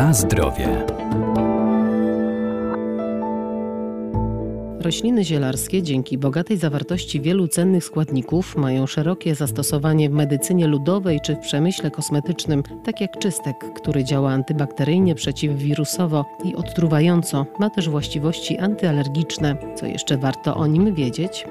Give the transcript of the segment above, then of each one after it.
Na zdrowie. Rośliny zielarskie dzięki bogatej zawartości wielu cennych składników mają szerokie zastosowanie w medycynie ludowej czy w przemyśle kosmetycznym, tak jak czystek, który działa antybakteryjnie, przeciwwirusowo i odtruwająco. Ma też właściwości antyalergiczne. Co jeszcze warto o nim wiedzieć?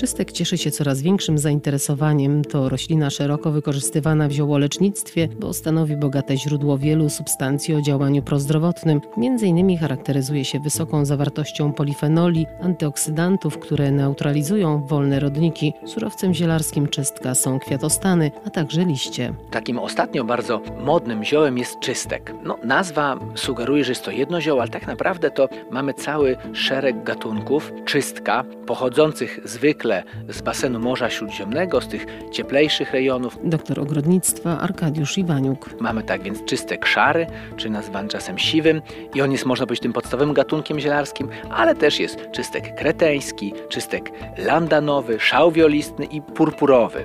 Czystek cieszy się coraz większym zainteresowaniem. To roślina szeroko wykorzystywana w ziołolecznictwie, bo stanowi bogate źródło wielu substancji o działaniu prozdrowotnym. Między innymi charakteryzuje się wysoką zawartością polifenoli, antyoksydantów, które neutralizują wolne rodniki. Surowcem zielarskim czystka są kwiatostany, a także liście. Takim ostatnio bardzo modnym ziołem jest czystek. No, nazwa sugeruje, że jest to jedno zioło, ale tak naprawdę to mamy cały szereg gatunków czystka pochodzących zwykle z basenu Morza Śródziemnego, z tych cieplejszych rejonów. Doktor ogrodnictwa Arkadiusz Iwaniuk. Mamy tak więc czystek szary, czy nazwany czasem siwym i on jest, można powiedzieć, tym podstawowym gatunkiem zielarskim, ale też jest czystek kreteński, czystek landanowy, szałwiolistny i purpurowy.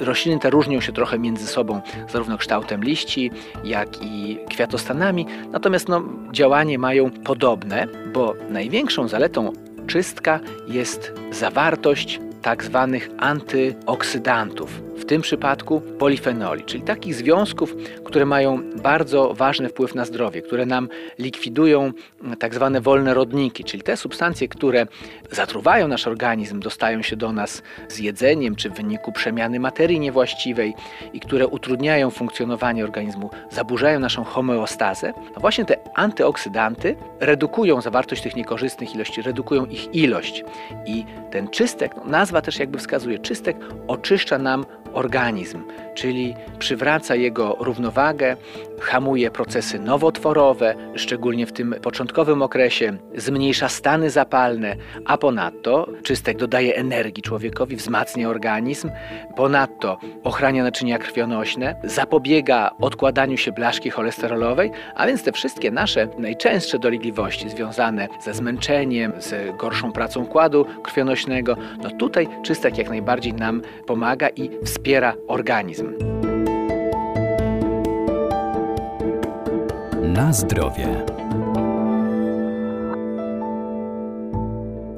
Rośliny te różnią się trochę między sobą zarówno kształtem liści, jak i kwiatostanami, natomiast no, działanie mają podobne, bo największą zaletą czystka jest zawartość tak zwanych antyoksydantów, w tym przypadku polifenoli, czyli takich związków, które mają bardzo ważny wpływ na zdrowie, które nam likwidują tak zwane wolne rodniki, czyli te substancje, które zatruwają nasz organizm, dostają się do nas z jedzeniem czy w wyniku przemiany materii niewłaściwej i które utrudniają funkcjonowanie organizmu, zaburzają naszą homeostazę. No właśnie te antyoksydanty redukują zawartość tych niekorzystnych ilości, redukują ich ilość i ten czystek, no nazwa też jakby wskazuje, czystek oczyszcza nam organizm, czyli przywraca jego równowagę, hamuje procesy nowotworowe, szczególnie w tym początkowym okresie, zmniejsza stany zapalne, a ponadto czystek dodaje energii człowiekowi, wzmacnia organizm, ponadto ochrania naczynia krwionośne, zapobiega odkładaniu się blaszki cholesterolowej, a więc te wszystkie nasze najczęstsze dolegliwości związane ze zmęczeniem, z gorszą pracą układu krwionośnego, no tutaj czystek jak najbardziej nam pomaga i wspiera organizm. Na zdrowie.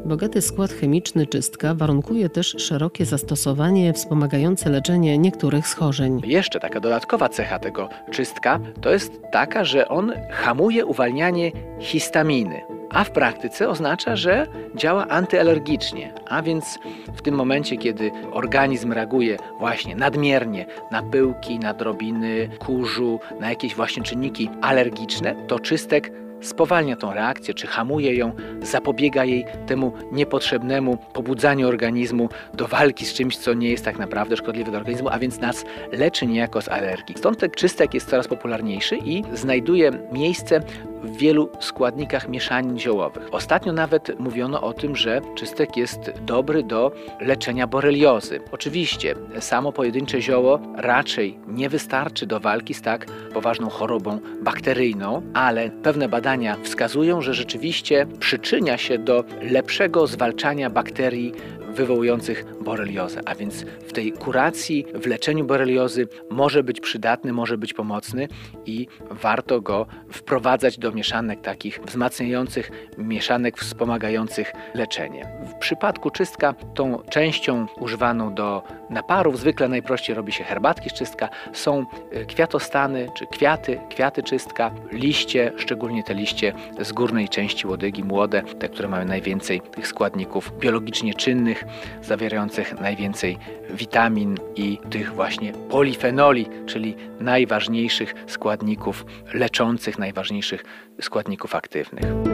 Bogaty skład chemiczny czystka warunkuje też szerokie zastosowanie wspomagające leczenie niektórych schorzeń. Jeszcze taka dodatkowa cecha tego czystka to jest taka, że on hamuje uwalnianie histaminy, a w praktyce oznacza, że działa antyalergicznie, a więc w tym momencie, kiedy organizm reaguje właśnie nadmiernie na pyłki, na drobiny kurzu, na jakieś właśnie czynniki alergiczne, to czystek spowalnia tą reakcję, czy hamuje ją, zapobiega jej temu niepotrzebnemu pobudzaniu organizmu do walki z czymś, co nie jest tak naprawdę szkodliwe dla organizmu, a więc nas leczy niejako z alergii. Stąd ten czystek jest coraz popularniejszy i znajduje miejsce w wielu składnikach mieszanin ziołowych. Ostatnio nawet mówiono o tym, że czystek jest dobry do leczenia boreliozy. Oczywiście samo pojedyncze zioło raczej nie wystarczy do walki z tak poważną chorobą bakteryjną, ale pewne badania wskazują, że rzeczywiście przyczynia się do lepszego zwalczania bakterii wywołujących boreliozę. A więc w tej kuracji, w leczeniu boreliozy może być przydatny, może być pomocny i warto go wprowadzać do mieszanek takich wzmacniających, mieszanek wspomagających leczenie. W przypadku czystka tą częścią używaną do naparów zwykle najprościej robi się herbatki z czystka. Są e, kwiatostany czy kwiaty, kwiaty czystka, liście, szczególnie te liście z górnej części łodygi, młode, te, które mają najwięcej tych składników biologicznie czynnych, zawierających najwięcej witamin i tych właśnie polifenoli, czyli najważniejszych składników leczących, najważniejszych składników aktywnych.